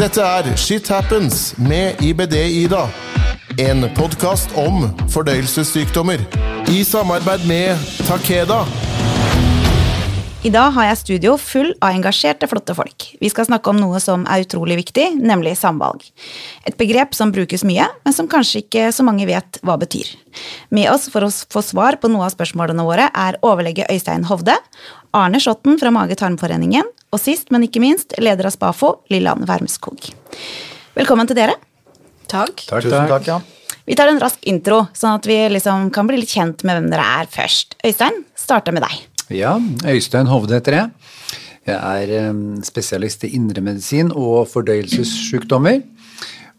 Dette er Shit Happens med IBD-Ida. En podkast om fordøyelsessykdommer. I samarbeid med Takeda. I dag har jeg studio full av engasjerte, flotte folk. Vi skal snakke om noe som er utrolig viktig, nemlig samvalg. Et begrep som brukes mye, men som kanskje ikke så mange vet hva betyr. Med oss for å få svar på noe av spørsmålene våre er overlege Øystein Hovde, Arne Schotten fra Mage-tarmforeningen, og sist, men ikke minst, leder av Spafo, Lilland Wermskog. Velkommen til dere. Takk. Takk, Tusen takk, ja. Vi tar en rask intro, sånn at vi liksom kan bli litt kjent med hvem dere er først. Øystein, starter med deg. Ja, Øystein Hovde heter jeg. Jeg er spesialist i indremedisin og fordøyelsessykdommer.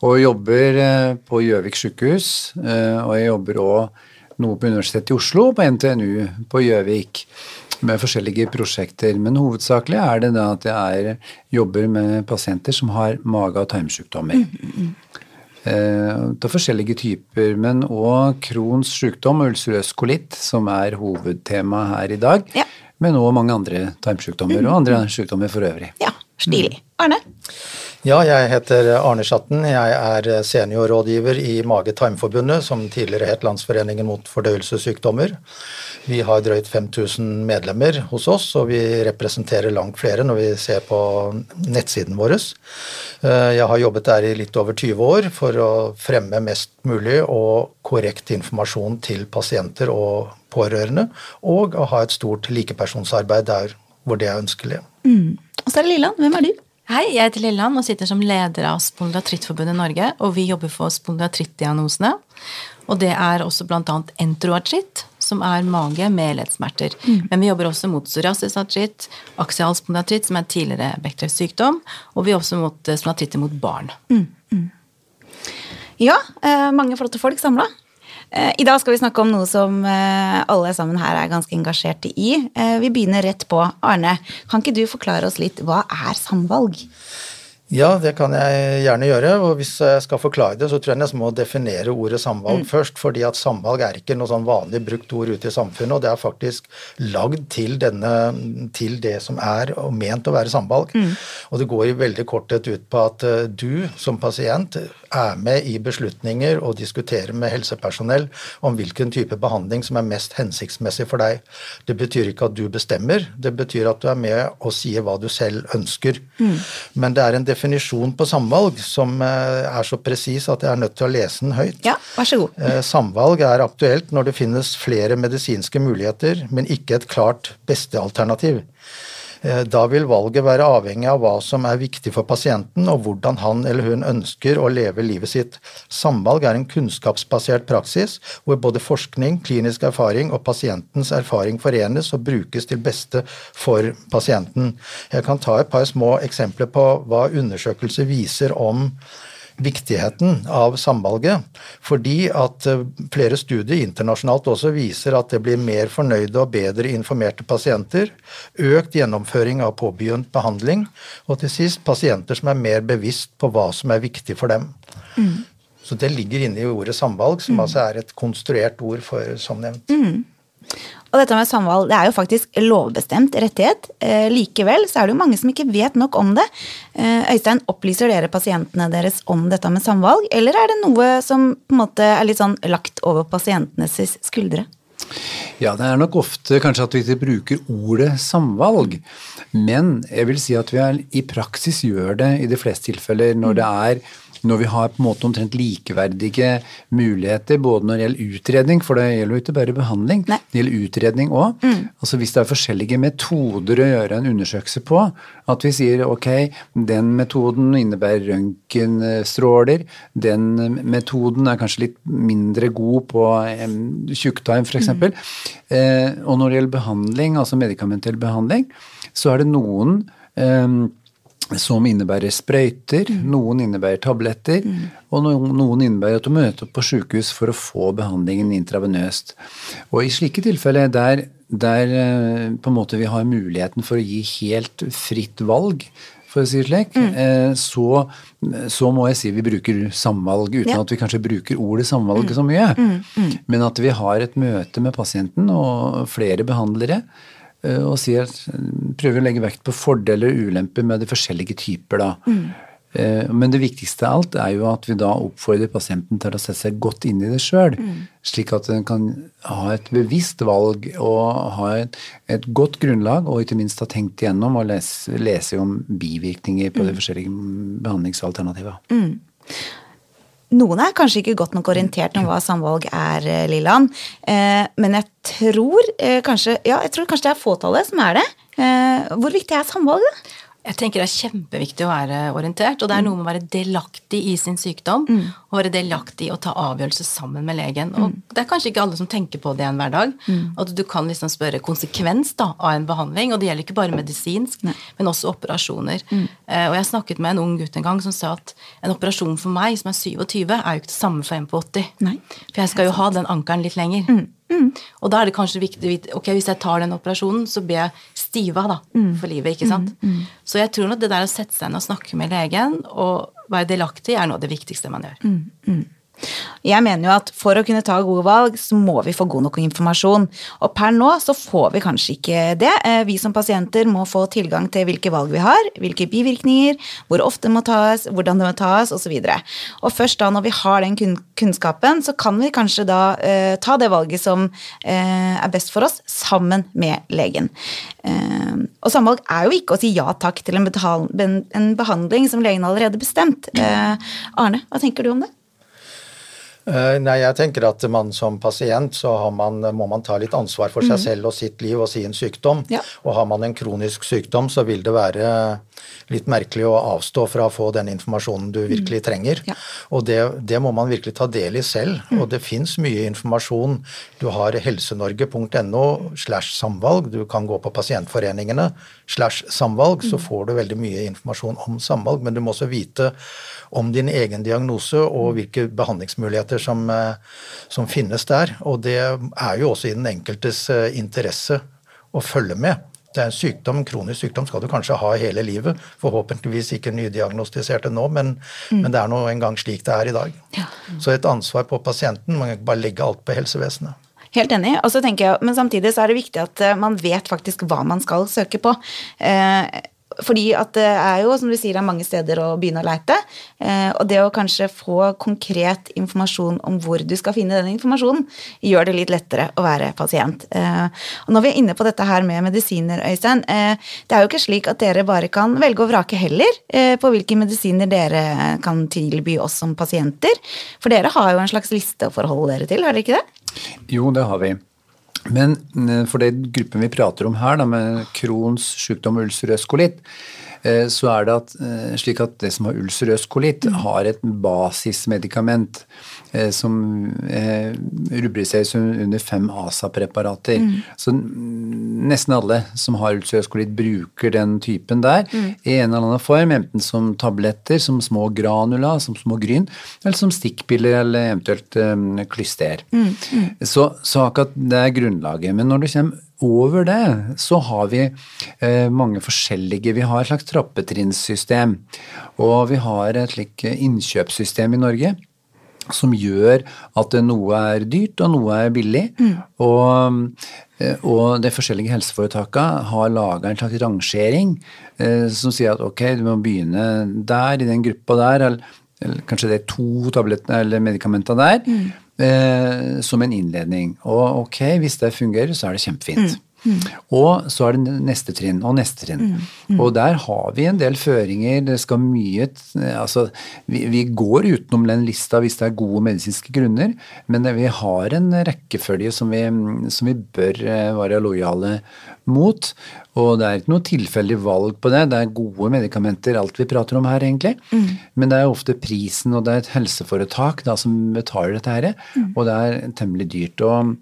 Og jobber eh, på Gjøvik sykehus. Eh, og jeg jobber òg noe på Universitetet i Oslo på NTNU på Gjøvik. Med forskjellige prosjekter. Men hovedsakelig er det da at jeg er, jobber med pasienter som har mage- og tarmsykdommer. Mm, mm, mm. Av forskjellige typer, men òg Crohns sykdom og ulcerøs kolitt, som er hovedtema her i dag. Ja. Men òg mange andre tarmsykdommer og andre sykdommer for øvrig. Ja, stilig. Arne? Ja, jeg heter Arne Schatten. Jeg er seniorrådgiver i Mage-tarmforbundet, som tidligere het Landsforeningen mot fordøyelsessykdommer. Vi har drøyt 5000 medlemmer hos oss, og vi representerer langt flere når vi ser på nettsiden vår. Jeg har jobbet der i litt over 20 år for å fremme mest mulig og korrekt informasjon til pasienter og pårørende, og å ha et stort likepersonsarbeid der hvor det er ønskelig. Mm. Og så er det Lilland. Hvem er du? Hei, jeg heter Lilland og sitter som leder av Spondylatrittforbundet Norge. Og vi jobber for spondylatrittdiagnosene. Og det er også bl.a. entroartritt, som er mage med leddsmerter. Mm. Men vi jobber også mot psoriasisartritt, aksial spondylatritt, som er tidligere Bechdels sykdom, og vi jobber også mot spondylatritter mot barn. Mm. Mm. Ja, mange flotte folk samla. I dag skal vi snakke om noe som alle sammen her er ganske engasjerte i. Vi begynner rett på. Arne, kan ikke du forklare oss litt hva er samvalg? Ja, det kan jeg gjerne gjøre. Og hvis jeg skal forklare det, så tror jeg nesten må definere ordet samvalg mm. først. fordi at samvalg er ikke noe sånn vanlig brukt ord ute i samfunnet, og det er faktisk lagd til, denne, til det som er og ment å være samvalg. Mm. Og det går i veldig korthet ut på at du som pasient er med i beslutninger og diskuterer med helsepersonell om hvilken type behandling som er mest hensiktsmessig for deg. Det betyr ikke at du bestemmer, det betyr at du er med og sier hva du selv ønsker. Mm. Men det er en definisjon på samvalg som er så presis at jeg er nødt til å lese den høyt. Ja, vær så god. Samvalg er aktuelt når det finnes flere medisinske muligheter, men ikke et klart beste alternativ. Da vil valget være avhengig av hva som er viktig for pasienten, og hvordan han eller hun ønsker å leve livet sitt. Samvalg er en kunnskapsbasert praksis hvor både forskning, klinisk erfaring og pasientens erfaring forenes og brukes til beste for pasienten. Jeg kan ta et par små eksempler på hva undersøkelser viser om viktigheten av samvalget. Fordi at flere studier internasjonalt også viser at det blir mer fornøyde og bedre informerte pasienter, økt gjennomføring av påbegynt behandling, og til sist pasienter som er mer bevisst på hva som er viktig for dem. Mm. Så det ligger inne i ordet samvalg, som mm. altså er et konstruert ord for som nevnt. Mm. Og dette med samvalg det er jo faktisk lovbestemt rettighet. Eh, likevel så er det jo mange som ikke vet nok om det. Eh, Øystein, opplyser dere pasientene deres om dette med samvalg, eller er det noe som på en måte er litt sånn lagt over pasientenes skuldre? Ja, det er nok ofte kanskje at vi ikke bruker ordet samvalg, men jeg vil si at vi er, i praksis gjør det i de fleste tilfeller når det er når vi har på en måte omtrent likeverdige muligheter både når det gjelder utredning, for det gjelder jo ikke bare behandling, Nei. det gjelder utredning òg. Mm. Altså hvis det er forskjellige metoder å gjøre en undersøkelse på, at vi sier ok, den metoden innebærer røntgenstråler, den metoden er kanskje litt mindre god på tjukktarm f.eks. Mm. Eh, og når det gjelder behandling, altså medikamentell behandling, så er det noen eh, som innebærer sprøyter, mm. noen innebærer tabletter, mm. og noen innebærer at du møter opp på sykehus for å få behandlingen intravenøst. Og i slike tilfeller der, der eh, på en måte vi har muligheten for å gi helt fritt valg, for å si det slik, mm. Eh, så, så, må jeg si vi bruker samvalg, uten ja. at vi kanskje bruker ordet samvalg mm. så mye. Mm. Mm. Men at vi har et møte med pasienten og flere behandlere Eh, og sier, prøver å legge vekt på fordeler og ulemper med de forskjellige typer. da. Mm. Eh, Men det viktigste av alt er jo at vi da oppfordrer pasienten til å sette seg godt inn i det sjøl, slik at den kan ha et bevisst valg og ha et, et godt grunnlag, og ikke minst ha tenkt igjennom og lese, lese om bivirkninger på de forskjellige behandlingsalternativene. Noen er kanskje ikke godt nok orientert om hva samvalg er, Lillan, Lilland. Eh, men jeg tror, eh, kanskje, ja, jeg tror kanskje det er fåtallet som er det. Eh, hvor viktig er samvalg, da? Jeg tenker det er kjempeviktig å være orientert, og det er noe med å være delaktig i sin sykdom. Og være delaktig i å ta avgjørelser sammen med legen. Og det er kanskje ikke alle som tenker på det en hverdag. At du kan liksom spørre konsekvens da, av en behandling, og det gjelder ikke bare medisinsk, men også operasjoner. Eh, Og jeg snakket med en ung gutt en gang som sa at en operasjon for meg som er 27, er jo ikke det samme for en på 80. Nei. For jeg skal jo ha den ankeren litt lenger. Og da er det kanskje viktig ok, hvis jeg tar den operasjonen, så blir jeg stiva da, for livet. ikke sant? Så jeg tror nok det der å sette seg ned og snakke med legen og være delaktig er noe av det viktigste man gjør. Jeg mener jo at for å kunne ta gode valg, så må vi få god nok informasjon. Og per nå så får vi kanskje ikke det. Eh, Vi som pasienter må få tilgang til hvilke valg vi har, hvilke bivirkninger, hvor ofte det må tas, hvordan det må tas, osv. Og først da når vi har den kunnskapen, så kan vi kanskje da eh, ta det valget som eh, er best for oss, sammen med legen. Eh, og samvalg er jo ikke å si ja takk til en, betal en behandling som legen allerede bestemt. Eh, Arne, hva tenker du om det? Eh, Nei, jeg tenker at man som pasient så har man, må man ta litt ansvar for seg selv og sitt liv og sin sykdom. Ja. Og har man en kronisk sykdom, så vil det være litt merkelig å avstå fra å få den informasjonen du virkelig trenger. Ja. Og det, det må man virkelig ta del i selv. Og det fins mye informasjon. Du har helsenorge.no slash samvalg. Du kan gå på pasientforeningene slash samvalg, så får du veldig mye informasjon om samvalg. Men du må også vite om din egen diagnose og hvilke behandlingsmuligheter som, eh, som finnes der. Og det er jo også i den enkeltes eh, interesse å følge med. Det er en sykdom, kronisk sykdom skal du kanskje ha hele livet. Forhåpentligvis ikke nydiagnostiserte nå, men, men det er nå engang slik det er i dag. Så et ansvar på pasienten. Man kan ikke bare legge alt på helsevesenet. Helt enig. Og så tenker jeg, Men samtidig så er det viktig at eh, man vet faktisk hva man skal søke på. Eh, fordi at det er jo, som du sier, er mange steder å begynne å leite. Eh, og det å kanskje få konkret informasjon om hvor du skal finne den informasjonen, gjør det litt lettere å være pasient. Eh, og når vi er inne på dette her med medisiner, Øystein, eh, det er jo ikke slik at dere bare kan velge og vrake heller på hvilke medisiner dere kan tilby oss som pasienter. For dere har jo en slags liste å forholde dere til, har dere ikke det? Jo, det har vi. Men eh, for den gruppen vi prater om her, da, med Crohns sykdom ulcerøs kolitt, så er det at, eh, slik at det som har ulcerøs kolitt, har et basismedikament eh, som eh, rubriseres under fem ASA-preparater. Så mm, nesten alle som har ulcerøs kolitt, bruker den typen der i en eller annen form, enten som tabletter, som små granula, som små gryn, eller som stikkpiller eller eventuelt eh, klyster. Så, så akkurat det er grunnlaget. Men når du kommer over det, så har vi eh, mange forskjellige Vi har et slags trappetrinnssystem. Og vi har et slikt innkjøpssystem i Norge som gjør at noe er dyrt og noe er billig. Og, eh, og de forskjellige helseforetakene har laga en slags rangering eh, som sier at ok, du må begynne der, i den gruppa der, eller, eller kanskje det er to tabletter eller medikamenter der, eh, som en innledning. Og ok, hvis det fungerer, så er det kjempefint. Og så er det neste trinn og neste trinn. Og der har vi en del føringer. Det skal mye Altså, vi, vi går utenom den lista hvis det er gode medisinske grunner, men vi har en rekkefølge som vi, som vi bør eh, være lojale mot. Og det er ikke noe tilfeldig valg på det. Det er gode medikamenter, alt vi prater om her, egentlig. Men det er ofte prisen, og det er et helseforetak da, som betaler dette her, og det er temmelig dyrt. og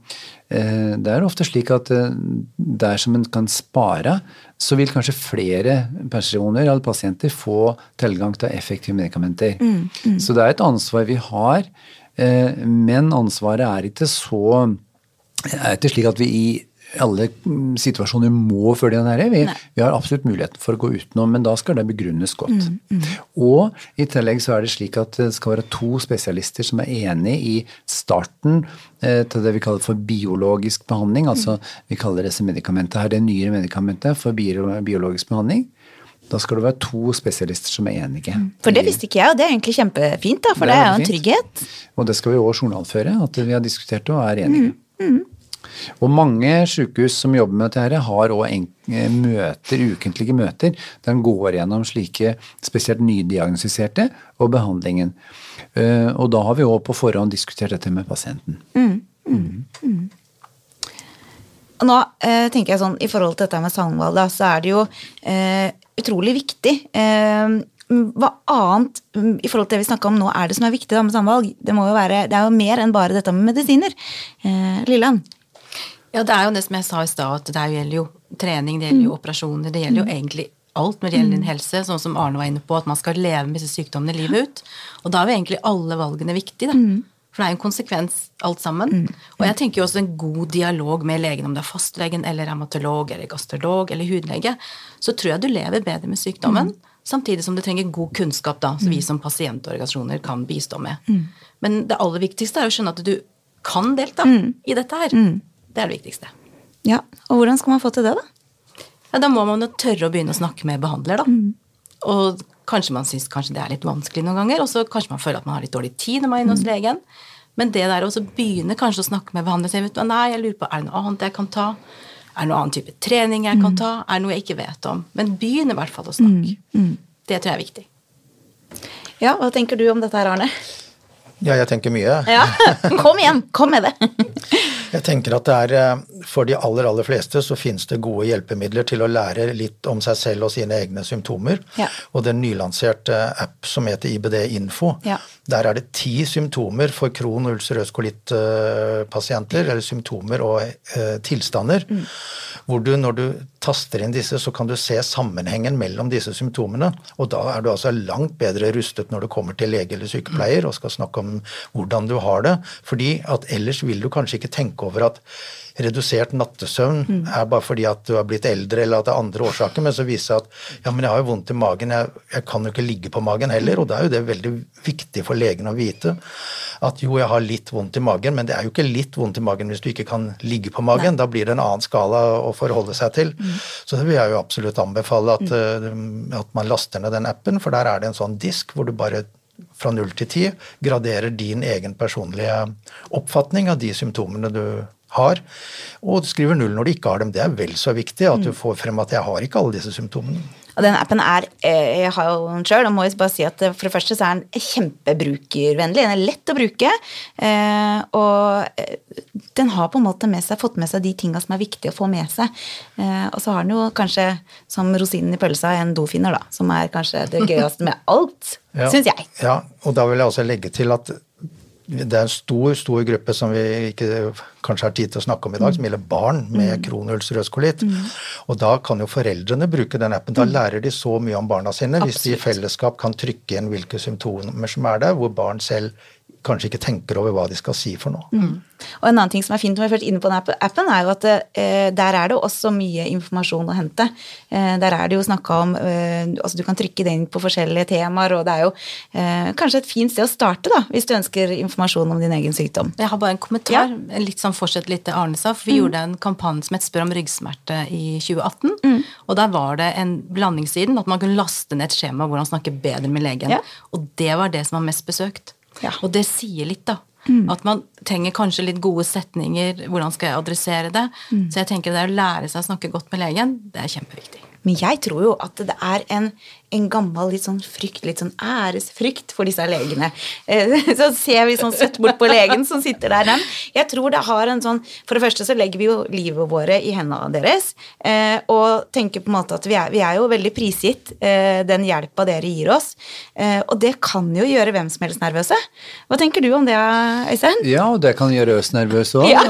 eh, det er ofte slik at eh, der som en kan spare, så vil kanskje flere personer eller pasienter få tilgang til effektive medikamenter. Så det er et ansvar vi har, eh, men ansvaret er ikke så er ikke slik at vi i alle mm, situasjoner må følge den her. Vi, vi har absolutt muligheten for å gå utenom, men da skal det begrunnes godt. Og i tillegg så er det slik at det skal være to spesialister som er enig i starten eh, til det vi kaller for biologisk behandling. Altså vi kaller disse medikamentene her det nyere medikamentet for biologisk behandling. Da skal det være to spesialister som er enige. For det visste ikke jeg, og det er egentlig kjempefint, da, for det, Det er jo en trygghet. Og det skal vi òg journalføre, at vi har diskutert det og er enige. Og mange sykehus som jobber med dette, har òg møter, ukentlige møter der en går gjennom slike spesielt nydiagnostiserte og behandlingen. Eh, Og da har vi òg på forhånd diskutert dette med pasienten. Og nå eh, tenker jeg sånn, I forhold til dette med samvalg, da, så er det jo eh, utrolig viktig. Eh, hva annet mm, i forhold til det vi snakka om nå, er det som er viktig da med samvalg? Det, må jo være, det er jo mer enn bare dette med medisiner. Eh, Lilland? Ja, det er jo det som jeg sa i stad, at det gjelder jo trening, det gjelder jo operasjoner, det gjelder jo egentlig alt når det gjelder din helse, sånn som Arne var inne på, at man skal leve med disse sykdommene livet ut. Og da er jo egentlig alle valgene viktige, da. For det er jo en konsekvens alt sammen. Og jeg tenker jo også en god dialog med legen, om det er fastlegen eller revmatolog eller gastrolog eller hudlege, så tror jeg du lever bedre med sykdommen, samtidig som du trenger god kunnskap, da, som vi som pasientorganisasjoner kan bistå med. Men det aller viktigste er å skjønne at du kan delta i dette her. Det er det viktigste. Ja, og hvordan skal man få til det, da? Ja, da må man jo tørre å begynne å snakke med behandler, da. Og kanskje man syns kanskje det er litt vanskelig noen ganger, og så kanskje man føler at man har litt dårlig tid når man er inne hos legen. Men det der å så begynne kanskje å snakke med behandler og si nei, jeg lurer på, er det noe annet jeg kan ta? Er det noe annen type trening jeg kan ta? Er det noe jeg ikke vet om? Men begynn i hvert fall å snakke. Det tror jeg er viktig. Ja, Hva tenker du om dette her, Arne? Ja, jeg tenker mye. Ja, Kom igjen, kom med det! Jeg tenker at det er, eh, For de aller aller fleste så finnes det gode hjelpemidler til å lære litt om seg selv og sine egne symptomer. Ja. Og den nylanserte app som heter IBD Info, Ja. der er det ti symptomer for og ulcerøs kolitt-pasienter, eller symptomer og eh, tilstander, hvor du når du taster inn disse, så kan du se sammenhengen mellom disse symptomene. Og da er du altså langt bedre rustet når du kommer til lege eller sykepleier og skal snakke om hvordan du har det. Fordi at ellers vil du kanskje ikke tenke over at redusert nattesøvn er bare fordi at du har blitt eldre eller at det er andre årsaker, men så viser det at ja, men jeg har jo vondt i magen, jeg, jeg kan jo ikke ligge på magen heller, og da er jo det veldig viktig for legen å vite at jo, jeg har litt vondt i magen, men det er jo ikke litt vondt i magen hvis du ikke kan ligge på magen, da blir det en annen skala å forholde seg til. Så det vil jeg jo absolutt anbefale at, mm. at man laster ned den appen, for der er det en sånn disk hvor du bare fra null til ti graderer din egen personlige oppfatning av de symptomene du har, og du skriver null når du ikke har dem. Det er vel så viktig at du får frem at jeg har ikke alle disse symptomene. Og den appen er eh, Jeg har jo den sjøl, og må jeg bare si at eh, for det første så er den kjempebrukervennlig. Den er lett å bruke, eh, og den har på en måte med seg, fått med seg de tinga som er viktige å få med seg. Og så har den jo kanskje som rosinen i pølsa en dofinner, da, som er kanskje det gøyeste med alt, Ja. syns jeg. Ja, og da vil jeg også legge til at det er en stor stor gruppe som vi ikke kanskje har tid til å snakke om i dag, som gjelder barn med kronulcerøs kolitt. Og da kan jo foreldrene bruke den appen. Da lærer de så mye om barna sine hvis de i fellesskap kan trykke inn hvilke symptomer som er der, hvor barn selv kanskje ikke tenker over hva de skal si for noe. Og en annen ting som er fint når vi er først inne på den appen, er jo at eh, der er det også mye informasjon å hente. Eh, der er det jo snakka om eh, altså Du kan trykke det inn på forskjellige temaer, og det er jo eh, kanskje et fint sted å starte, da, hvis du ønsker informasjon om din egen sykdom. Jeg har bare en kommentar. Litt sånn fortsett litt det Arne sa. For vi gjorde en kampanje som het Spør om ryggsmerte i 2018. Og der var det en blandingssiden at man kunne laste ned et skjema hvor han snakker bedre med legen. Ja. Og det var det som var mest besøkt. Ja. Og det sier litt, da. At man trenger kanskje litt gode setninger. Hvordan skal jeg adressere det? Så jeg tenker det er å lære seg å snakke godt med legen, det er kjempeviktig. Men jeg tror jo at det er en, en gammel litt sånn frykt, litt sånn æresfrykt for disse legene. Eh, Så ser vi sånn søtt bort på legen som sitter der. Men jeg tror det har en sånn For det første så legger vi jo livet våre i hendene deres, eh, og tenker på en måte at vi er, vi er jo veldig prisgitt eh, den hjelpa dere gir oss. Eh, Og det kan jo gjøre hvem som helst nervøse. Hva tenker du om det, Øystein? Ja, det kan gjøre oss nervøse òg. Ja.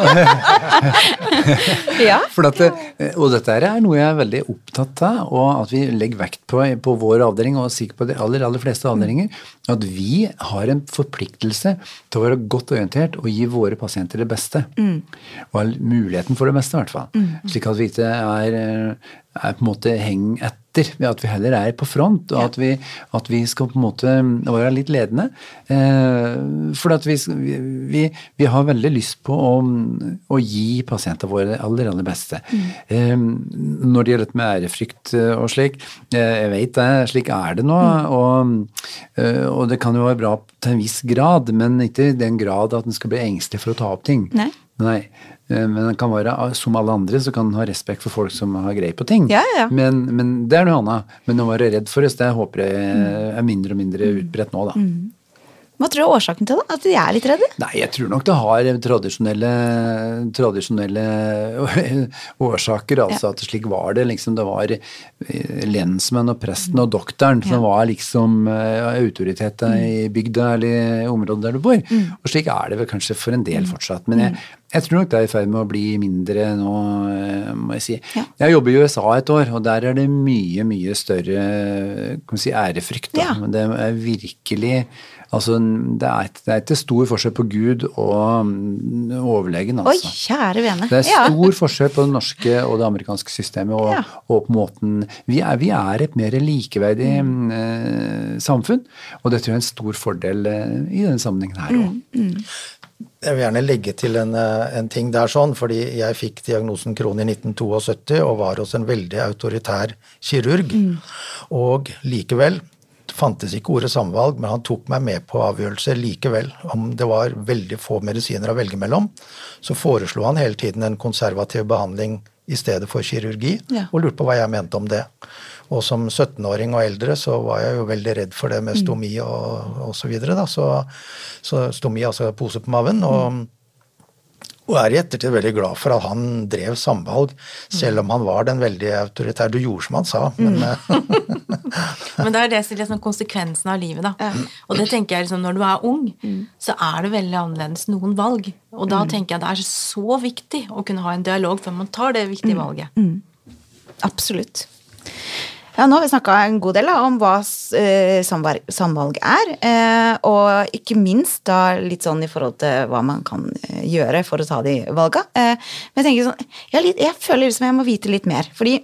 ja. For at det, og dette er noe jeg er veldig opptatt av, og at vi legger vekt på på vår avdeling, og sikkert på de aller, aller fleste avdelinger, at vi har en forpliktelse til å være godt orientert og gi våre pasienter det beste. Og ha muligheten for det beste, i hvert fall. Slik at vi ikke er, er på en måte heng et, ved at vi heller er på front, og at, vi, at vi skal på en måte være litt ledende. Eh, for at vi, vi, vi, har veldig lyst på å, å gi pasientene våre det aller, aller beste. Mm. Eh, når det gjelder dette med ærefrykt og slik, eh, jeg vet det, slik er det nå. Mm. Og, eh, og, det kan jo være bra til en viss grad, men ikke i den grad at en skal bli engstelig for å ta opp ting. Nei. Nei. Eh, men den kan være, som alle andre så kan den ha respekt for folk som har greie på ting. Ja, ja. Men, men, det er noe annet. Men å være redd for oss, det håper jeg er mindre og mindre utbredt nå, da. Mm. Hva tror du er årsaken til det? At de er litt redde? Nei, Jeg tror nok det har tradisjonelle, tradisjonelle årsaker. altså ja. at Slik var det. liksom Det var eh, lensmenn og presten og doktoren som var liksom uh, autoriteter mm. i bygda eller i området der du bor. Mm. Og slik er det vel kanskje for en del mm. fortsatt. Men jeg, mm. Jeg tror nok det er i ferd med å bli mindre nå, eh, må jeg si. Ja. Jeg jobber i USA et år, og der er det mye, mye større kan si, ærefrykt. Ja. Det er virkelig Altså, det er, det er ikke stor forskjell på Gud og mm, overlegen, altså. Oi, kjære vene. Det er stor ja. forskjell på det norske og det amerikanske systemet og, ja. og på måten vi er, vi er, et mer likeverdig mm. eh, samfunn, og det tror jeg er en stor fordel eh, i denne sammenhengen her òg. Mm, mm. Jeg vil gjerne legge til en, eh, en, ting der sånn, fordi jeg fikk diagnosen Krohn i 1972 og var hos en veldig autoritær kirurg. Mm. Og likevel fantes ikke ordet samvalg, men han tok meg med på avgjørelser likevel. Om det var veldig få medisiner å velge mellom, så foreslo han hele tiden en konservativ behandling i stedet for kirurgi, ja. og lurte på hva jeg mente om det. Og som 17-åring og eldre så var jeg jo veldig redd for det med mm. stomi og, osv. så videre. Da. Så, så stomi, altså pose på maven. og mm og er i ettertid veldig glad for at han drev samvalg, selv om han var den veldig autoritære. Du gjorde som han sa, men mm. Men det er det som liksom konsekvensen av livet, da. Ja. Og det tenker jeg liksom, når du er ung, mm. så er det veldig annerledes noen valg. Og da mm. tenker jeg det er så viktig å kunne ha en dialog før man tar det viktige mm. valget. Mm. Absolutt. Ja, nå har vi snakka en god del om hva eh, samvalg er, eh, og ikke minst da litt sånn i forhold til hva man kan eh, gjøre for å ta de valga. Men jeg tenker sånn, jeg, jeg føler liksom jeg må vite litt mer, fordi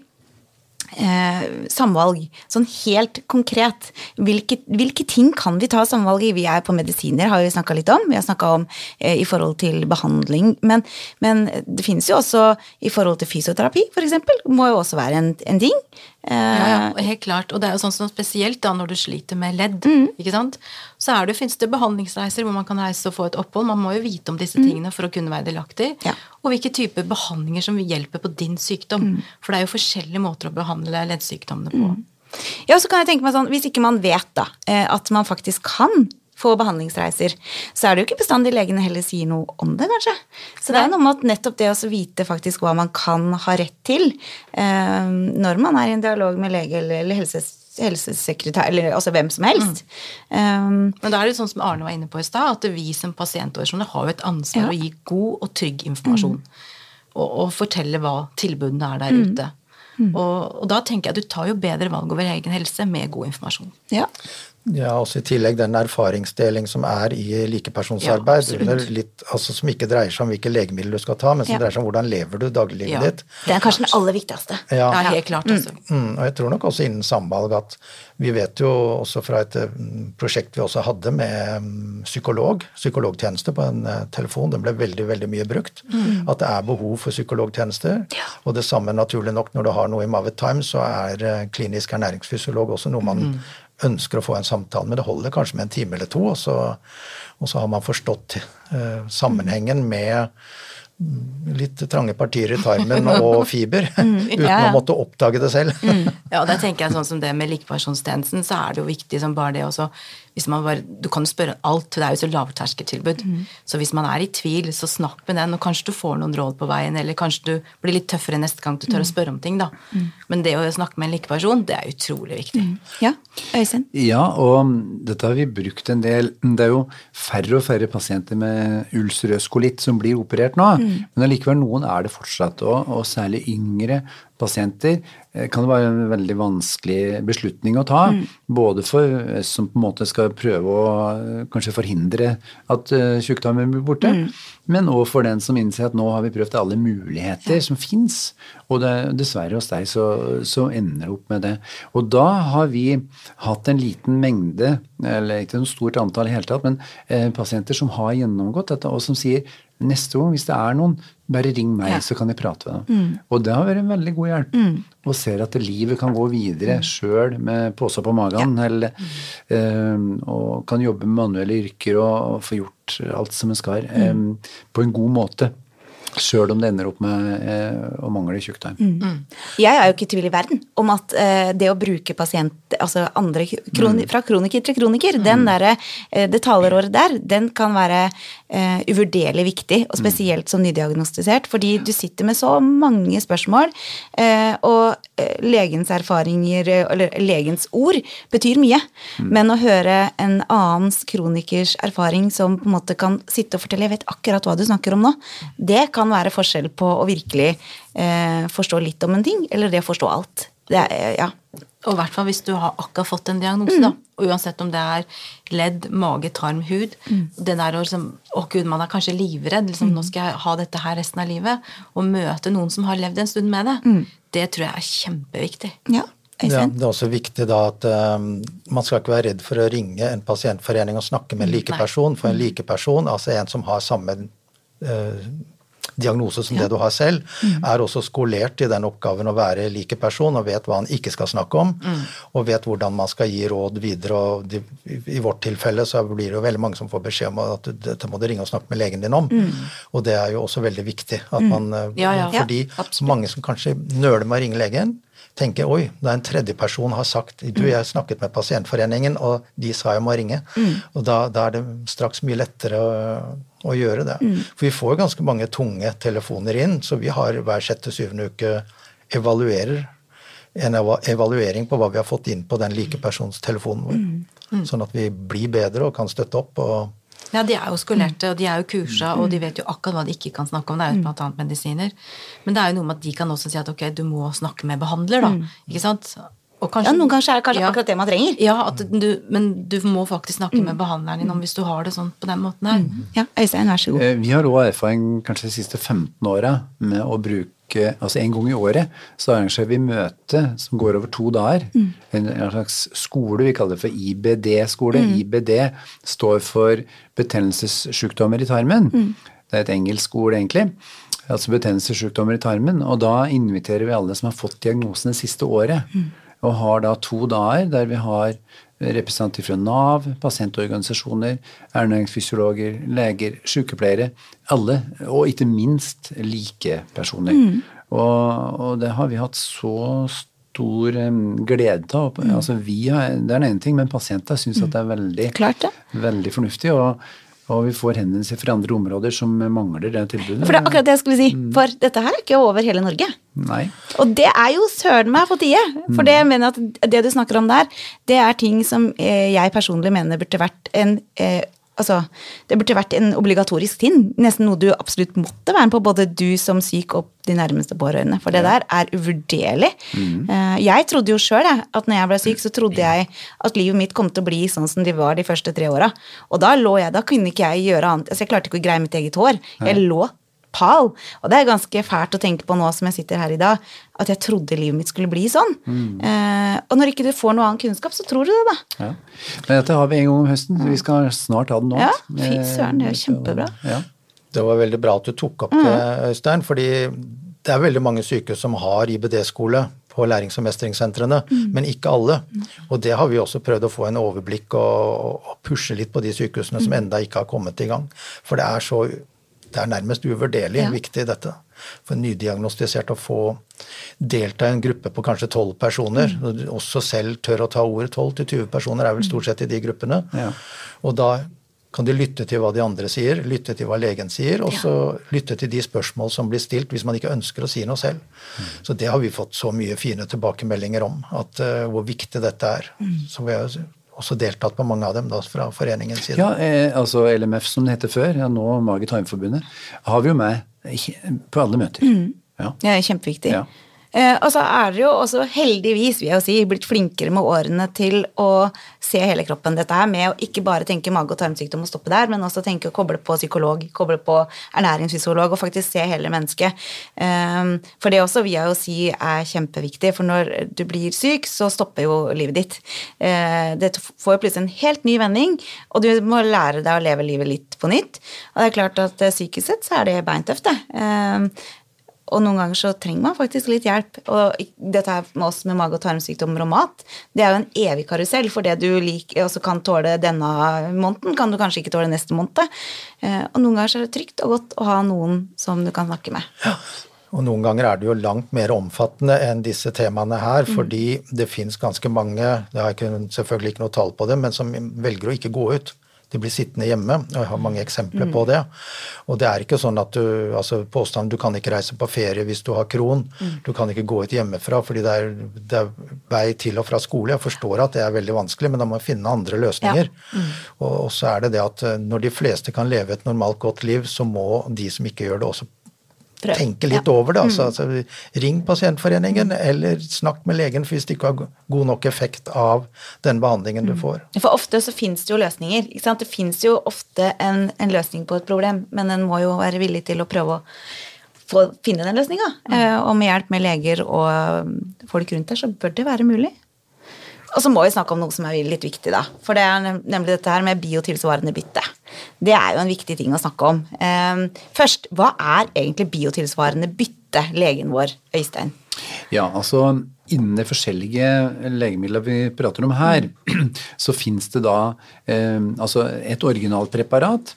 samvalg, sånn helt konkret, hvilke, hvilke, ting kan vi ta samvalg i? Vi er på medisiner, har vi snakka litt om. Vi har snakka om i forhold til behandling. Men, men, det finnes jo også i forhold til fysioterapi, f.eks. Må jo også være en, en ting. Ja, ja, eh, helt klart. Og det er jo sånn som spesielt da når du sliter med ledd, mm. ikke sant. Så er det, finnes det behandlingsreiser hvor man kan reise og få et opphold. Man må jo vite om disse mm. tingene for å kunne være delaktig. Ja. Og hvilke typer behandlinger som hjelper på din sykdom. Mm. For det er jo forskjellige måter å behandle leddsykdommene på. Mm. Ja, så kan jeg tenke meg sånn, Hvis ikke man vet da, eh, at man faktisk kan få behandlingsreiser, så er det jo ikke bestandig legene heller sier noe om det, kanskje. Så det er noe med at nettopp det å vite faktisk hva man kan ha rett til eh, når man er i en dialog med lege eller, eller helses, helsesekretær, eller altså hvem som helst. Mm. Um, Men da er det sånn som Arne var inne på i stad, at vi som pasientorganisasjoner har jo et ansvar ja. å gi god og trygg informasjon. Mm. Og, og, fortelle hva tilbudene er der mm. ute. Mm. Og, og, da tenker jeg at du tar jo bedre valg over egen helse med god informasjon. Ja. Ja, også i tillegg den erfaringsdeling som er i likepersonsarbeid, ja, litt, altså som ikke dreier seg om hvilke legemidler du skal ta, men som ja. dreier seg om hvordan lever du dagliglivet ja. ditt. Det er kanskje den aller viktigste. Ja, ja helt klart. Altså. Mm. Mm, og jeg tror nok også innen samvalg at vi vet jo også fra et mm, prosjekt vi også hadde med mm, psykolog, psykologtjeneste på en uh, telefon, den ble veldig, veldig mye brukt, mm. at det er behov for psykologtjenester. Og det samme naturlig nok når du har noe i Mavet Times, så er uh, klinisk ernæringsfysiolog også noe man mm ønsker å få en samtale, men det holder kanskje med en time eller to, og så, og så har man forstått uh, sammenhengen med litt trange partier i tarmen og fiber, mm, uten ja, ja. å måtte oppdage det selv. Mm. Ja, og der tenker jeg sånn som det med likepersonstjenesten, så er det jo viktig som bare det også hvis man bare, Du kan spørre alt, det er jo så lavterskeltilbud. Mm. Så hvis man er i tvil, så snakk med den, og kanskje du får noen råd på veien, eller kanskje du blir litt tøffere neste gang du tør å mm. spørre om ting, da. Mm. Men det å snakke med en likeperson, det er utrolig viktig. Mm. Ja, Øystein? Ja, og dette har vi brukt en del. Det er jo færre og færre pasienter med ulcerøs kolitt som blir operert nå. Men allikevel, noen er det fortsatt òg, og særlig yngre pasienter eh, kan det være en veldig vanskelig beslutning å ta. Både for oss som på en måte skal prøve å eh, kanskje forhindre at uh, tjukktarmen blir borte, men òg for den som innser at nå har vi prøvd alle muligheter som fins, og det, dessverre hos deg så, så ender det opp med det. Og da har vi hatt en liten mengde, eller ikke noe stort antall i hele tatt, men eh, pasienter som har gjennomgått dette, og som sier neste gang, hvis det er noen, bare ring meg, Ja. så kan jeg prate med dem. Og det har vært en veldig god hjelp. Og ser at livet kan gå videre sjøl med posa på magen, eller, um, og kan jobbe med manuelle yrker og, og få gjort alt som en skal, eh, på en god måte. Sjøl om det ender opp med eh, å mangle tjukktarm. Jeg er jo ikke i tvil i verden om at eh, det å bruke pasient, altså andre kroni, fra kroniker til kroniker, den der, eh, det taleråret der, den kan være eh, uvurderlig viktig, og spesielt som nydiagnostisert, fordi du sitter med så mange spørsmål, eh, og eh, legens erfaringer, eller legens ord, betyr mye. Men å høre en annens kronikers erfaring som på en måte kan sitte og fortelle 'jeg vet akkurat hva du snakker om nå', det kan være forskjell på å virkelig eh, forstå litt om en ting, eller det å forstå alt. Det er, ja. Og i hvert fall hvis du har akkurat fått en diagnose, da. Og uansett om det er ledd, mage, tarm, hud. Det der å liksom Å, gud, man er kanskje livredd. Liksom, Nå skal jeg ha dette her resten av livet. Og møte noen som har levd en stund med det. Det tror jeg er kjempeviktig. ja. Ja, det er også viktig da at um, man skal ikke være redd for å ringe en pasientforening og snakke med en likeperson, for en likeperson, altså en som har samme eh, diagnose som det du har selv, er også skolert i den oppgaven å være like person og vet hva han ikke skal snakke om, og vet hvordan man skal gi råd videre. og de, i, vårt tilfelle så blir det jo veldig mange som får beskjed om at dette må du ringe og snakke med legen din om. Og det er jo også veldig viktig. at man, eh, Ja, ja. Fordi Ja, mange som kanskje nøler med å ringe legen, tenker oi, da en tredjeperson har sagt du, jeg har snakket med pasientforeningen, og de sa jeg må ringe. Og da, da er det straks mye lettere å, å gjøre det. For vi får ganske mange tunge telefoner inn, så vi har hver sjette-syvende uke evaluerer en evaluering på hva vi har fått inn på den likepersonstelefonen vår. Sånn at vi blir bedre og kan støtte opp. og Ja, de er jo skolerte, og de er jo kursa, og de vet jo akkurat hva de ikke kan snakke om. Det er jo blant annet medisiner. Men det er jo noe med at de kan også si at ok, du må snakke med behandler, da. Ikke sant? Og Ja, noen ganger er det kanskje Ja. akkurat det man trenger. Ja, at du, men du må faktisk snakke med behandleren din om hvis du har det sånn på den måten her. Ja, Øystein, vær så god. Eh, Vi har òg erfaring kanskje de siste 15 åra med å bruke Altså en gang i året så arrangerer vi møte som går over to dager. En, en slags skole, vi kaller det for IBD-skole. IBD står for betennelsessykdommer i tarmen. Det er et engelsk ord, egentlig. Altså betennelsessykdommer i tarmen. Og da inviterer vi alle som har fått diagnosen det siste året. Og har da to dager der vi har representanter fra Nav, pasientorganisasjoner, ernæringsfysiologer, leger, sykepleiere. Alle, og ikke minst likepersoner. Og, og det har vi hatt så stor glede av. Altså, vi har, det er den ene ting, men pasienter syns at det er veldig, Klart ja. veldig fornuftig. Og, og vi får henvendelser fra andre områder som mangler det tilbudet. For det er akkurat det jeg skulle si. For dette her er ikke over hele Norge. Nei. Og det er jo søren meg på tide. For det jeg mener at det du snakker om der, det er ting som eh, jeg personlig mener burde vært en eh, Altså, det burde vært en obligatorisk ting. Nesten noe du absolutt måtte være med på, både du som syk og de nærmeste pårørende. For det der er uvurderlig. Mm. jeg trodde jo sjøl at når jeg ble syk, så trodde jeg at livet mitt kom til å bli sånn som de var de første tre åra. Og da lå jeg, da kunne ikke jeg gjøre annet. Altså, jeg klarte ikke å greie mitt eget hår. Jeg lå pal. Og det er ganske fælt å tenke på nå som jeg sitter her i dag, at jeg trodde livet mitt skulle bli sånn. Eh, og når ikke du får noe annen kunnskap, så tror du det, da. Ja. Men dette har vi en gang om høsten. Vi skal snart ha den nå. Ja, fy søren, det er kjempebra. Ja. Det var veldig bra at du tok opp det, Øystein. fordi det er veldig mange sykehus som har IBD-skole på lærings- og mestringssentrene, men ikke alle. Og det har vi også prøvd å få en overblikk og, og pushe litt på de sykehusene som enda ikke har kommet i gang. For det er så det er nærmest uvurderlig Ja. viktig, dette. For nydiagnostisert å få delta i en gruppe på kanskje tolv personer, og også selv tør å ta ordet 12-20 personer, er vel stort sett i de gruppene. Ja. Og da kan de lytte til hva de andre sier, lytte til hva legen sier, og så lytte til de spørsmål som blir stilt hvis man ikke ønsker å si noe selv. Så det har vi fått så mye fine tilbakemeldinger om, at uh, hvor viktig dette er. Så vi har også deltatt på mange av dem da, fra foreningens side. Ja, eh, altså LMF som det heter før, ja, nå Mage Tarmforbundet, har vi jo med på alle møter. Ja. Det er kjempeviktig. Ja. Eh, og så er dere jo også heldigvis vil jeg si, blitt flinkere med årene til å se hele kroppen. Dette her med å ikke bare tenke mage- og tarmsykdom og stoppe der, men også tenke å koble på psykolog, koble på ernæringsfysiolog og faktisk se hele mennesket. Eh, for det også vil jeg jo si er kjempeviktig, for når du blir syk, så stopper jo livet ditt. Eh, det får jo plutselig en helt ny vending, og du må lære deg å leve livet litt på nytt. Og det er klart at eh, psykisk sett så er det beintøft, det. Og noen ganger så trenger man faktisk litt hjelp. Og dette her med oss med mage- og tarmsykdommer og mat, det er jo en evig karusell. For det du liker, også kan tåle denne måneden, kan du kanskje ikke tåle neste måned. Eh, Og noen ganger så er det trygt og godt å ha noen som du kan snakke med. Ja. Og noen ganger er det jo langt mer omfattende enn disse temaene her, fordi det fins ganske mange, det har jeg selvfølgelig ikke noe tall på det, men som velger å ikke gå ut. De blir sittende hjemme, og jeg har mange eksempler på det. Og det er ikke sånn at du altså Påstanden du kan ikke reise på ferie hvis du har kron. Du kan ikke gå ut hjemmefra fordi det er, det er vei til og fra skole. Jeg forstår at det er veldig vanskelig, men da må man finne andre løsninger. Og, og så er det det at eh, når de fleste kan leve et normalt godt liv, så må de som ikke gjør det, også Prøv. tenke litt Ja. over det. Altså, altså, ring pasientforeningen, eller snakk med legen hvis det ikke har god nok effekt av den behandlingen du får. For ofte så fins det jo løsninger. Det fins jo ofte en, en løsning på et problem, men en må jo være villig til å prøve å få, finne den løsninga. Eh, og med hjelp med leger og folk rundt der, så bør det være mulig. Og så må vi snakke om noe som er litt viktig, da. For det er nemlig dette her med biotilsvarende bytte. Det er jo en viktig ting å snakke om. Eh, først, hva er egentlig biotilsvarende bytte, legen vår, Øystein? Ja, altså innen de forskjellige legemidler vi prater om her, så fins det da eh, altså et originalpreparat.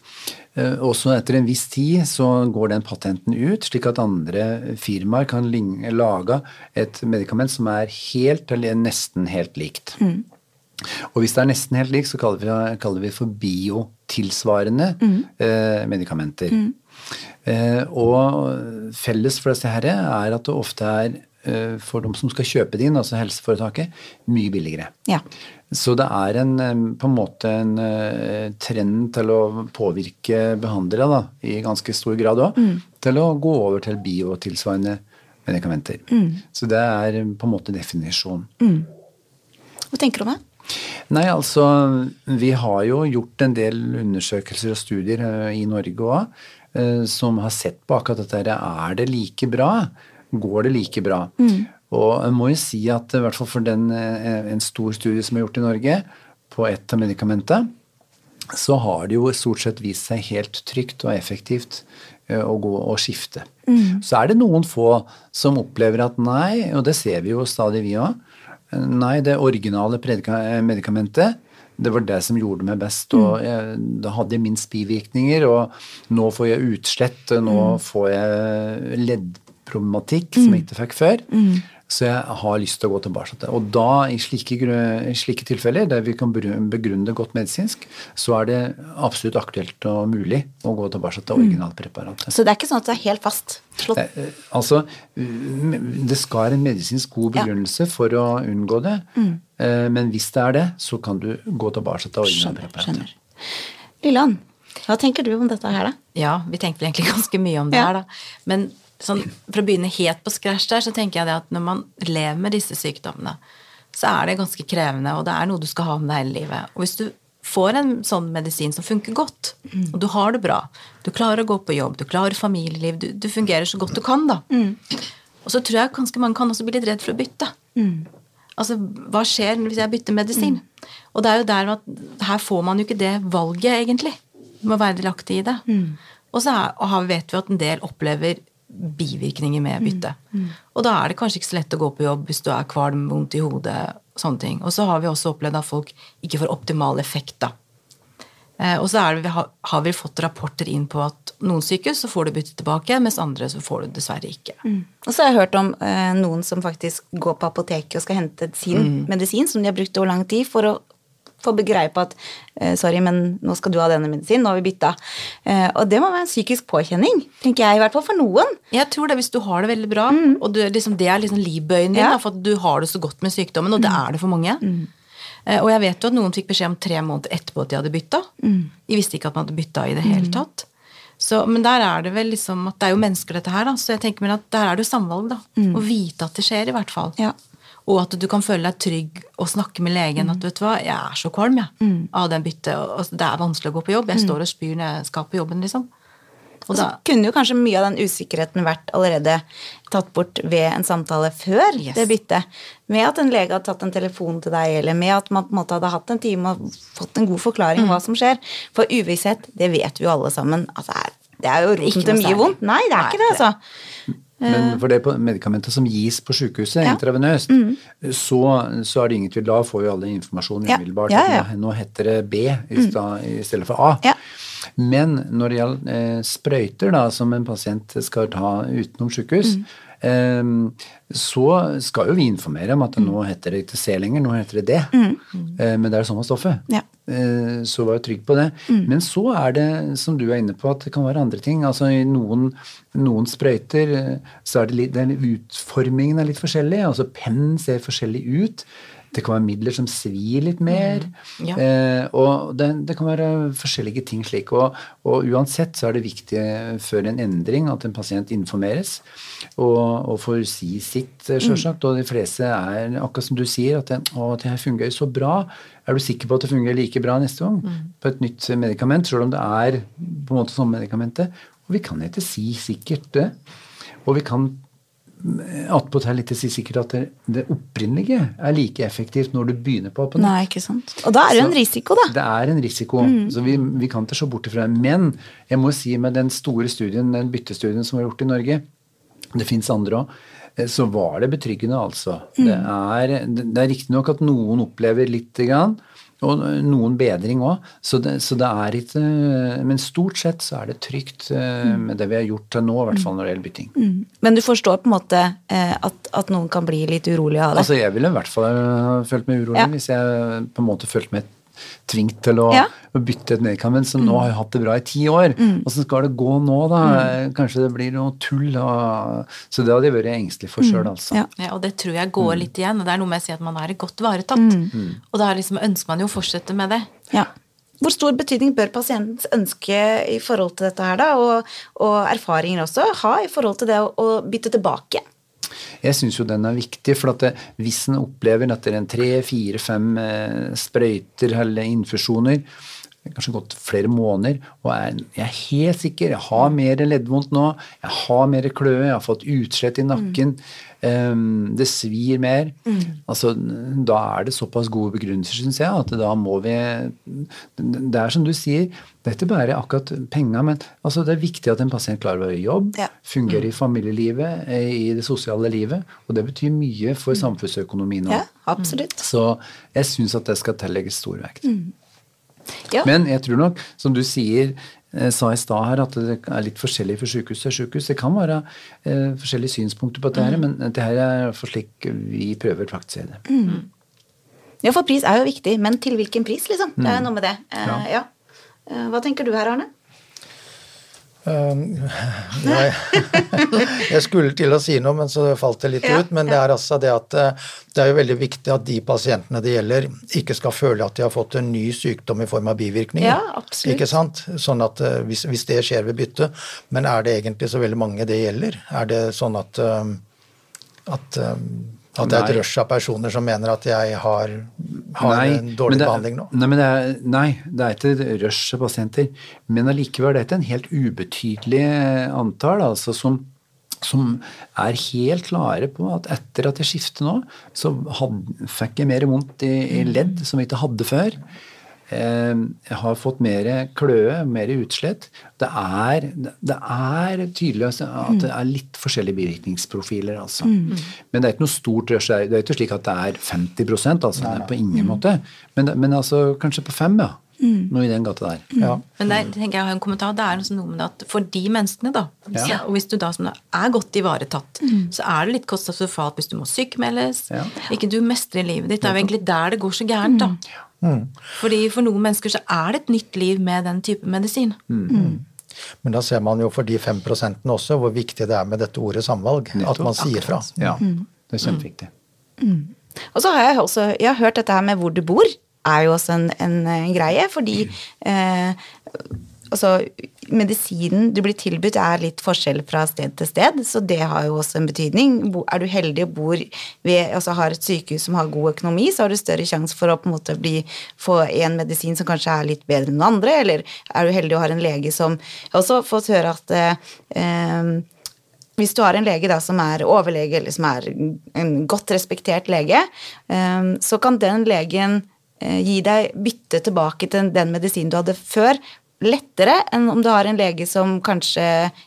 Eh, også etter en viss tid så går den patenten ut, slik at andre firmaer kan lage et medikament som er helt eller nesten helt likt. Og hvis det er nesten helt likt, så kaller vi, kaller vi for biotilsvarende eh, medikamenter. Eh, og felles for disse herre er at det ofte er eh, for de som skal kjøpe det inn, altså helseforetaket, mye billigere. Ja. Så det er en, eh, på en måte en eh, trend til å påvirke behandlere da, i ganske stor grad òg, til å gå over til biotilsvarende medikamenter. Så det er eh, på en måte definisjonen. Hva tenker du om det? Nei, altså vi har jo gjort en del undersøkelser og studier i Norge òg som har sett på akkurat dette. Er det like bra? Går det like bra? Og jeg må jo si at i hvert fall for den, eh, en stor studie som er gjort i Norge på ett av medikamentene, så har det jo stort sett vist seg helt trygt og effektivt eh, å gå og skifte. Så er det noen få som opplever at nei, og det ser vi jo stadig vi òg, nei, det originale eh, medikamentet det var det som gjorde meg best, og jeg, da hadde jeg minst bivirkninger. Og nå får jeg utslett, og nå får jeg leddproblematikk som jeg ikke fikk før. Så jeg har lyst til å gå tilbake til det. Og da, i slike, i slike tilfeller der vi kan begrunne det godt medisinsk, så er det absolutt aktuelt og mulig å gå tilbake til originalpreparatet. Så det er ikke sånn at det er helt fast slått? Eh, eh, Altså, mm, det skal være en medisinsk god Ja. begrunnelse for å unngå det. Eh, Men hvis det er det, så kan du gå tilbake til originalpreparatet. Lilleland, hva tenker du om dette her, da? Ja, vi tenkte vel egentlig ganske mye om det Ja. her, da. Men sånn, for å begynne helt på scratch der, så tenker jeg det at når man lever med disse sykdommene, så er det ganske krevende, og det er noe du skal ha med deg hele livet. Og hvis du får en sånn medisin som funker godt, og du har det bra, du klarer å gå på jobb, du klarer familieliv, du, du fungerer så godt du kan, da. Og så tror jeg ganske mange kan også bli litt redd for å bytte. Altså, hva skjer hvis jeg bytter medisin? Og det er jo der at her får man jo ikke det valget, egentlig. Du må være delaktig i det. Og så er, og vet vi at en del opplever bivirkninger med bytte. Og da er det kanskje ikke så lett å gå på jobb hvis du er kvalm, vondt i hodet, sånne ting. Og så har vi også opplevd at folk ikke får optimal effekt, da. Eh, og så det, vi har, vi fått rapporter inn på at noen sykehus så får du bytte tilbake, mens andre så får du dessverre ikke. Og så har jeg hørt om eh, noen som faktisk går på apoteket og skal hente sin medisin som de har brukt over lang tid for å få begreie på at eh, sorry, men nå skal du ha denne medisinen, nå har vi bytta. Eh, og det må være en psykisk påkjenning, tenker jeg, i hvert fall for noen. Jeg tror det hvis du har det veldig bra, og du, liksom, det er liksom livbøyen din, Ja. da, for at du har det så godt med sykdommen, og det er det for mange. Mm. Og jeg vet jo at noen fikk beskjed om tre måneder etterpå at de hadde bytta. De visste ikke at man hadde bytta i det hele tatt. Så, men der er det vel liksom at det er jo mennesker, dette her, da. Så jeg tenker meg at der er det jo samvalg, da. Å vite at det skjer, i hvert fall. Ja. Og at du kan føle deg trygg og snakke med legen at vet du hva, jeg er så kvalm jeg, av den byttet. altså, Det er vanskelig å gå på jobb. Jeg står og spyr når jeg skal på jobben, liksom. Og Og så da, kunne jo kanskje mye av den usikkerheten vært allerede tatt bort ved en samtale før Yes. det byttet. Med at en lege hadde tatt en telefon til deg, eller med at man på en måte hadde hatt en time og fått en god forklaring Mm. hva som skjer. For uvisshet, det vet vi jo alle sammen. Altså, det er jo roten til mye særlig. vondt. Nei, det er Nei, ikke det- altså. Men for det medikamentet som gis på sykehuset Ja. intravenøst, så, så er det ingen tvil. Da får jo alle informasjon umiddelbart. Ja, ja. Nå heter det B i, sta, i stedet for A. Men når det gjelder eh, sprøyter da, som en pasient skal ta utenom sykehus, Mm. Eh, så skal jo vi informere om at nå heter det ikke C lenger, nå heter det D. Mm. men det er det samme stoffet. Mm. Ja. Så var vær trygg på det. Men så er det, som du er inne på, at det kan være andre ting. Altså i noen, noen sprøyter eh, så er det litt, den utformingen er litt forskjellig. Altså pennen ser forskjellig ut. Det kan være midler som svir litt mer. Ja. Eh, og det, det kan være forskjellige ting slik. Og, og uansett så er det viktig før en endring at en pasient informeres og, og får si sitt, sjølsagt. Mm. Og de fleste er akkurat som du sier, at det, å, det her fungerer så bra. Er du sikker på at det fungerer like bra neste gang på et nytt medikament, selv om det er på en måte som medikamentet? Og vi kan ikke si sikkert det. Og vi kan attpåtil litt si sikkert at det, det opprinnelige er like effektivt når du begynner på på nytt. Nei, ikke sant. Og da er det jo en risiko, da. Det er en risiko, så vi, vi kan ikke se bort ifra det. Men jeg må si med den store studien, den byttestudien som var gjort i Norge, det fins andre òg, så var det betryggende, altså. Det er, det er riktignok at noen opplever lite grann, og noen bedring òg, så, så det er ikke Men stort sett så er det trygt eh, med det vi har gjort til nå, i hvert fall når det gjelder bytting. Men du forstår på en måte eh, at, at noen kan bli litt urolige av det. Altså Jeg ville i hvert fall ha følt meg urolig Ja. hvis jeg på en måte følte meg tvingt til å, Ja. å bytte et medikament som nå har jeg hatt det bra i ti år. Åssen skal det gå nå, da? Kanskje det blir noe tull? Og... Så det hadde jeg vært engstelig for sjøl, altså. Ja. ja, og det tror jeg går litt igjen. Og det er noe med å si at man er godt varetatt. Og da liksom ønsker man jo å fortsette med det. Ja. Hvor stor betydning bør pasientens ønske i forhold til dette her, da, og, og erfaringer også, ha i forhold til det å, å bytte tilbake? Jeg syns jo den er viktig, for at det, hvis en opplever etter en tre, fire, fem eh, sprøyter eller infusjoner Kanskje gått flere måneder, og er, jeg er helt sikker Jeg har mer leddvondt nå, jeg har mer kløe, jeg har fått utslett i nakken, ehm, det svir mer. Altså, da er det såpass gode begrunnelser, syns jeg, at da må vi Det er som du sier, dette er bare akkurat penga, men altså, det er viktig at en pasient klarer å være i jobb, Ja. fungerer i familielivet, eh, i det sosiale livet, og det betyr mye for samfunnsøkonomien òg. Ja, absolutt. Så jeg syns at det skal tillegges stor vekt. Ja. Men jeg tror nok, som du sier, eh, sa i stad her, at det er litt forskjellig fra sykehus til sykehus. Det kan være eh, forskjellige synspunkter på dette, her, men det her er for slik vi prøver å praktisere det. ja, for pris er jo viktig, men til hvilken pris, liksom? Det er jo noe med det. Eh, Ja. ja. Eh, Hva tenker du her, Arne? Jeg, jeg skulle til å si noe, men så falt det litt ut. Men det er altså det at eh, det er jo veldig viktig at de pasientene det gjelder, ikke skal føle at de har fått en ny sykdom i form av bivirkninger. Ja. Ikke sant? Sånn at eh, hvis, hvis det skjer ved bytte. Men er det egentlig så veldig mange det gjelder? Er det sånn at um, at, at det er et rush av personer som mener at jeg har, har en men dårlig det, behandling nå? Nei, men det er, nei, det er ikke et rush av pasienter. Men allikevel det er ikke en helt ubetydelig antall altså, som, som er helt klare på at etter at jeg skifter nå, så had, fikk jeg mer vondt i, i ledd som jeg ikke hadde før. Eh, Jeg har fått mer kløe, mer utslett. Det er, det er tydelig altså at det er litt forskjellige bivirkningsprofiler. Altså. Men det er ikke noe stort rush. Det er- ikke slik at det er 50% altså. Nei, nei. på ingen måte. Men, men altså kanskje på fem, ja. Noe i den gata der. Ja. Men der tenker jeg har en kommentar, det er liksom noe med at for de menneskene, da, Ja. og hvis du da som er godt ivaretatt, så er det litt kostnadsforfalt hvis du må sykemeldes, Ja. ikke du mestrer livet ditt. Det er jo egentlig der det går så gærent, da. Fordi for noen mennesker så er det et nytt liv med den type medisin. Men da ser man jo for de fem prosentene også hvor viktig det er med dette ordet samvalg. At man sier fra. Ja, det er kjempeviktig. Og så har jeg også jeg har hørt dette her med hvor du bor, er jo også en, en, en greie, fordi eh, Altså, medisinen du blir tilbudt er litt forskjell fra sted til sted, så det har jo også en betydning. Er du heldig og bor ved, altså har et sykehus som har god økonomi, så har du større sjanse for å på en måte bli, få en medisin som kanskje er litt bedre enn den andre, eller er du heldig og har en lege som Jeg har også fått høre at eh, eh, hvis du har en lege da som er overlege, eller som er en godt respektert lege, eh, så kan den legen eh, gi deg bytte tilbake til den medisinen du hadde før, lettere enn om du har en lege som kanskje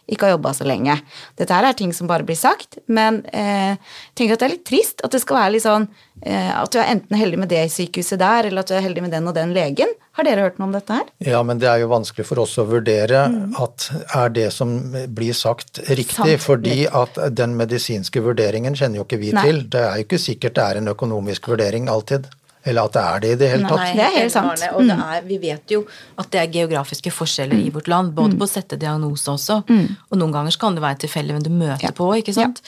ikke har jobba så lenge. Dette her er ting som bare blir sagt, men eh, jeg tenker at det er litt trist at det skal være litt sånn eh, at du er enten heldig med det sykehuset der, eller at du er heldig med den og den legen. Har dere hørt noe om dette her? Ja, men det er jo vanskelig for oss å vurdere at er det som blir sagt riktig, Sant. fordi at den medisinske vurderingen kjenner jo ikke vi Nei. til. Det er jo ikke sikkert det er en økonomisk vurdering alltid, eller at det er det i det hele tatt. Nei, det er helt sant. Mm. Og det er, vi vet jo at det er geografiske forskjeller i vårt land, både på å sette diagnose også, og noen ganger kan det være tilfeldig hvem du møter Mm. Ja. på, ikke sant.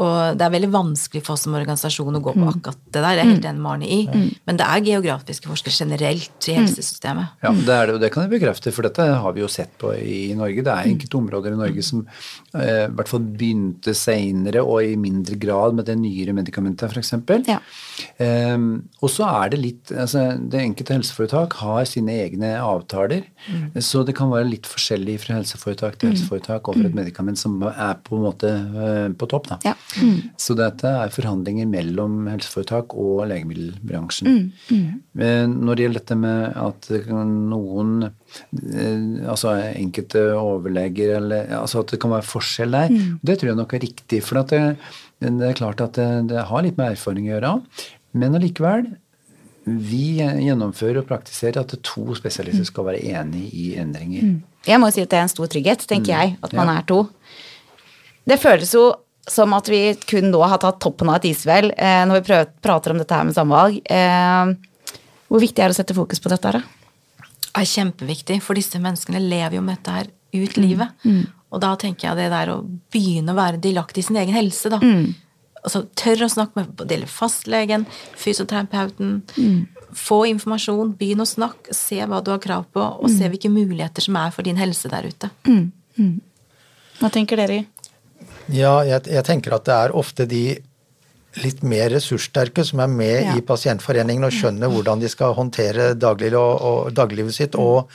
Og det er veldig vanskelig for oss som organisasjon å gå på akkurat det der, jeg er helt enig med Arne i. Men det er geografiske forskjeller generelt i helsesystemet. Ja, det er det, og det kan jeg bekrefte, for dette har vi jo sett på i Norge. Det er enkelte områder i Norge som eh, i hvert fall begynte seinere og i mindre grad med det nyere medikamentet, f.eks. Ja. Um, og så er det litt altså Det enkelte helseforetak har sine egne avtaler, så det kan være litt forskjellig fra helseforetak til helseforetak over et medikament som er på en måte uh, på topp. da. Ja. Så dette er forhandlinger mellom helseforetak og legemiddelbransjen. Men når det gjelder dette med at noen eh, altså enkelte overleger eller altså at det kan være forskjell der, det tror jeg nok er riktig. For at det, det er klart at det, det har litt med erfaring å gjøre. Men allikevel, vi gjennomfører og praktiserer at to spesialister skal være enig i endringer. Jeg må si at det er en stor trygghet, tenker jeg, at man Ja. er to. Det føles jo som at vi kun nå har tatt toppen av et isfjell eh, når vi prøver, prater om dette her med samvalg. Eh, hvor viktig er det å sette fokus på dette her, Det er kjempeviktig, for disse menneskene lever jo med dette her ut livet. Og da tenker jeg det der å begynne å være delaktig i sin egen helse, da. Altså tørre å snakke med både fastlegen, fysioterapeuten. Få informasjon, begynn å snakke, se hva du har krav på, og se hvilke muligheter som er for din helse der ute. Hva tenker dere? Ja, jeg, jeg tenker at det er ofte de litt mer ressurssterke som er med Ja. i pasientforeningen og skjønner hvordan de skal håndtere daglig, og, og, dagliglivet sitt og,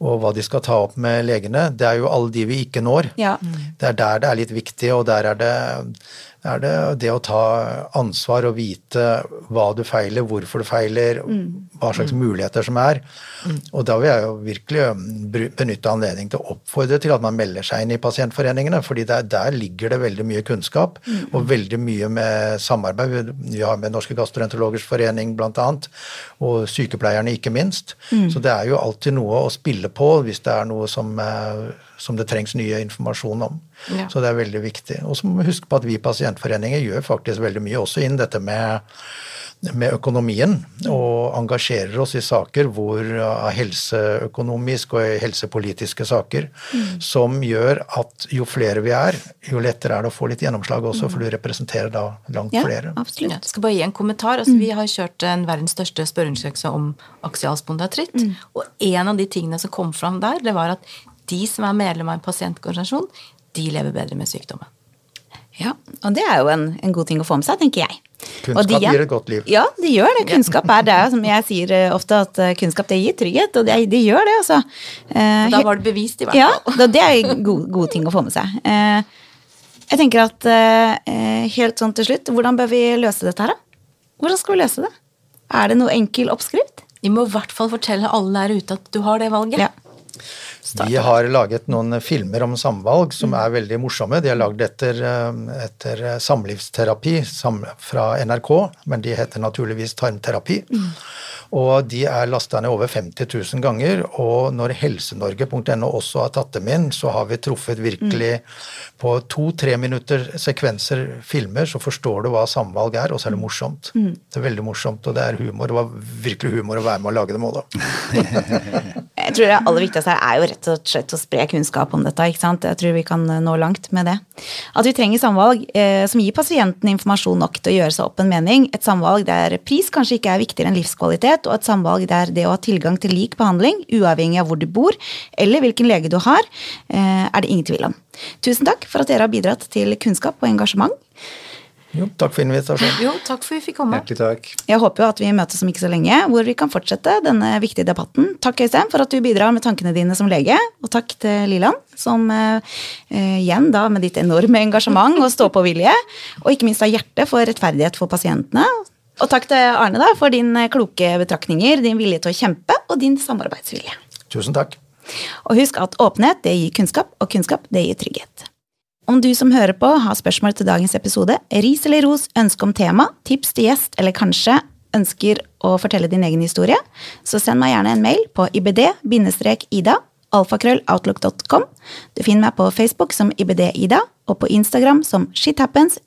og hva de skal ta opp med legene. Det er jo alle de vi ikke når. Ja. Det er der det er litt viktig, og der er det, er det det å ta ansvar og vite hva du feiler, hvorfor du feiler, hva slags muligheter som er. Og da vil jeg jo virkelig benytte anledningen til å oppfordre til at man melder seg inn i pasientforeningene, fordi der, der ligger det veldig mye kunnskap og veldig mye med samarbeid. Vi- har med Norske gastroenterologers forening bl.a., og sykepleierne ikke minst. Så det er jo alltid noe å spille på hvis det er noe som, eh, som det trengs nye informasjon om. Ja. Så det er veldig viktig. Og så må vi huske på at vi pasientforeninger gjør faktisk veldig mye også innen dette med, med økonomien, og engasjerer oss i saker hvor helseøkonomisk og helsepolitiske saker, som gjør at jo flere vi er, jo lettere er det å få litt gjennomslag også, for du representerer da langt Ja, flere. absolutt. Jeg skal bare gi en kommentar. Altså, Vi har kjørt en verdens største spørreundersøkelse om aksialspondylatritt. Og en av de tingene som kom fram der, det var at de som er medlem av en pasientorganisasjon, de lever bedre med sykdommen. Ja, og det er jo en, en god ting å få med seg, tenker jeg. Kunnskap Og de- gir et godt liv. Ja, det gjør det. Kunnskap er det, som jeg sier eh, ofte, at eh, kunnskap det gir trygghet, og det, de gjør det, altså. Eh, Da var det bevist, i hvert fall. Ja, det er en god, god ting å få med seg. Eh, jeg tenker at eh, helt sånn til slutt, hvordan bør vi løse dette her, da? Hvordan skal vi løse det? Er det noe enkel oppskrift? Vi må i hvert fall fortelle alle der ute at du har det valget. Ja. Vi har laget noen filmer om samvalg som er veldig morsomme. De er lagd etter, eh, etter samlivsterapi fra NRK, men de heter naturligvis tarmterapi. Og de er lasta ned over 50 000 ganger, og når helsenorge.no også har tatt dem inn, så har vi truffet virkelig på to-tre minutter sekvenser filmer, så forstår du hva samvalg er, og så er det morsomt. Det er veldig morsomt, og det er humor. Det var virkelig humor å være med å lage dem òg, da. Jeg tror det aller viktigste her er jo rett og slett å spre kunnskap om dette. ikke sant? Jeg tror vi kan nå langt med det. At vi trenger samvalg eh, som gir pasienten informasjon nok til å gjøre seg opp en mening. Et samvalg der pris kanskje ikke er viktigere enn livskvalitet, og et samvalg der det å ha tilgang til lik behandling, uavhengig av hvor du bor eller hvilken lege du har, eh, er det ingen tvil om. Tusen takk for at dere har bidratt til kunnskap og engasjement. Jo, takk for invitasjonen. Jo, takk for vi fikk komme. Hjertelig takk. Jeg håper jo at vi møtes om ikke så lenge, hvor vi kan fortsette denne viktige debatten. Takk, Øystein, for at du bidrar med tankene dine som lege. Og takk til Liland, som eh, eh igjen da med ditt enorme engasjement og stå-på-vilje, og ikke minst av hjerte for rettferdighet for pasientene. Og takk til Arne da, for din kloke betraktninger, din vilje til å kjempe og din samarbeidsvilje. Tusen takk. Og husk at åpenhet det gir kunnskap, og kunnskap det gir trygghet. Om du som hører på har spørsmål til dagens episode, ris eller ros, ønske om tema, tips til gjest, eller kanskje ønsker å fortelle din egen historie, så send meg gjerne en mail på ibd-ida alfakrølloutlook.com. Du finner meg på Facebook som ibd-ida, og på Instagram som shithappens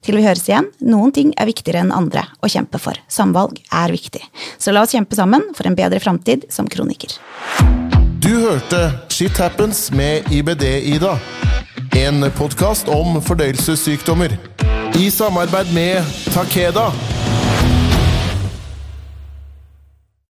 Til vi høres igjen, noen ting er viktigere enn andre å kjempe for. Samvalg er viktig. Så la oss kjempe sammen for en bedre framtid som kroniker. Du hørte Shit Happens med IBD-Ida. En podkast om fordøyelsessykdommer. I samarbeid med Takeda.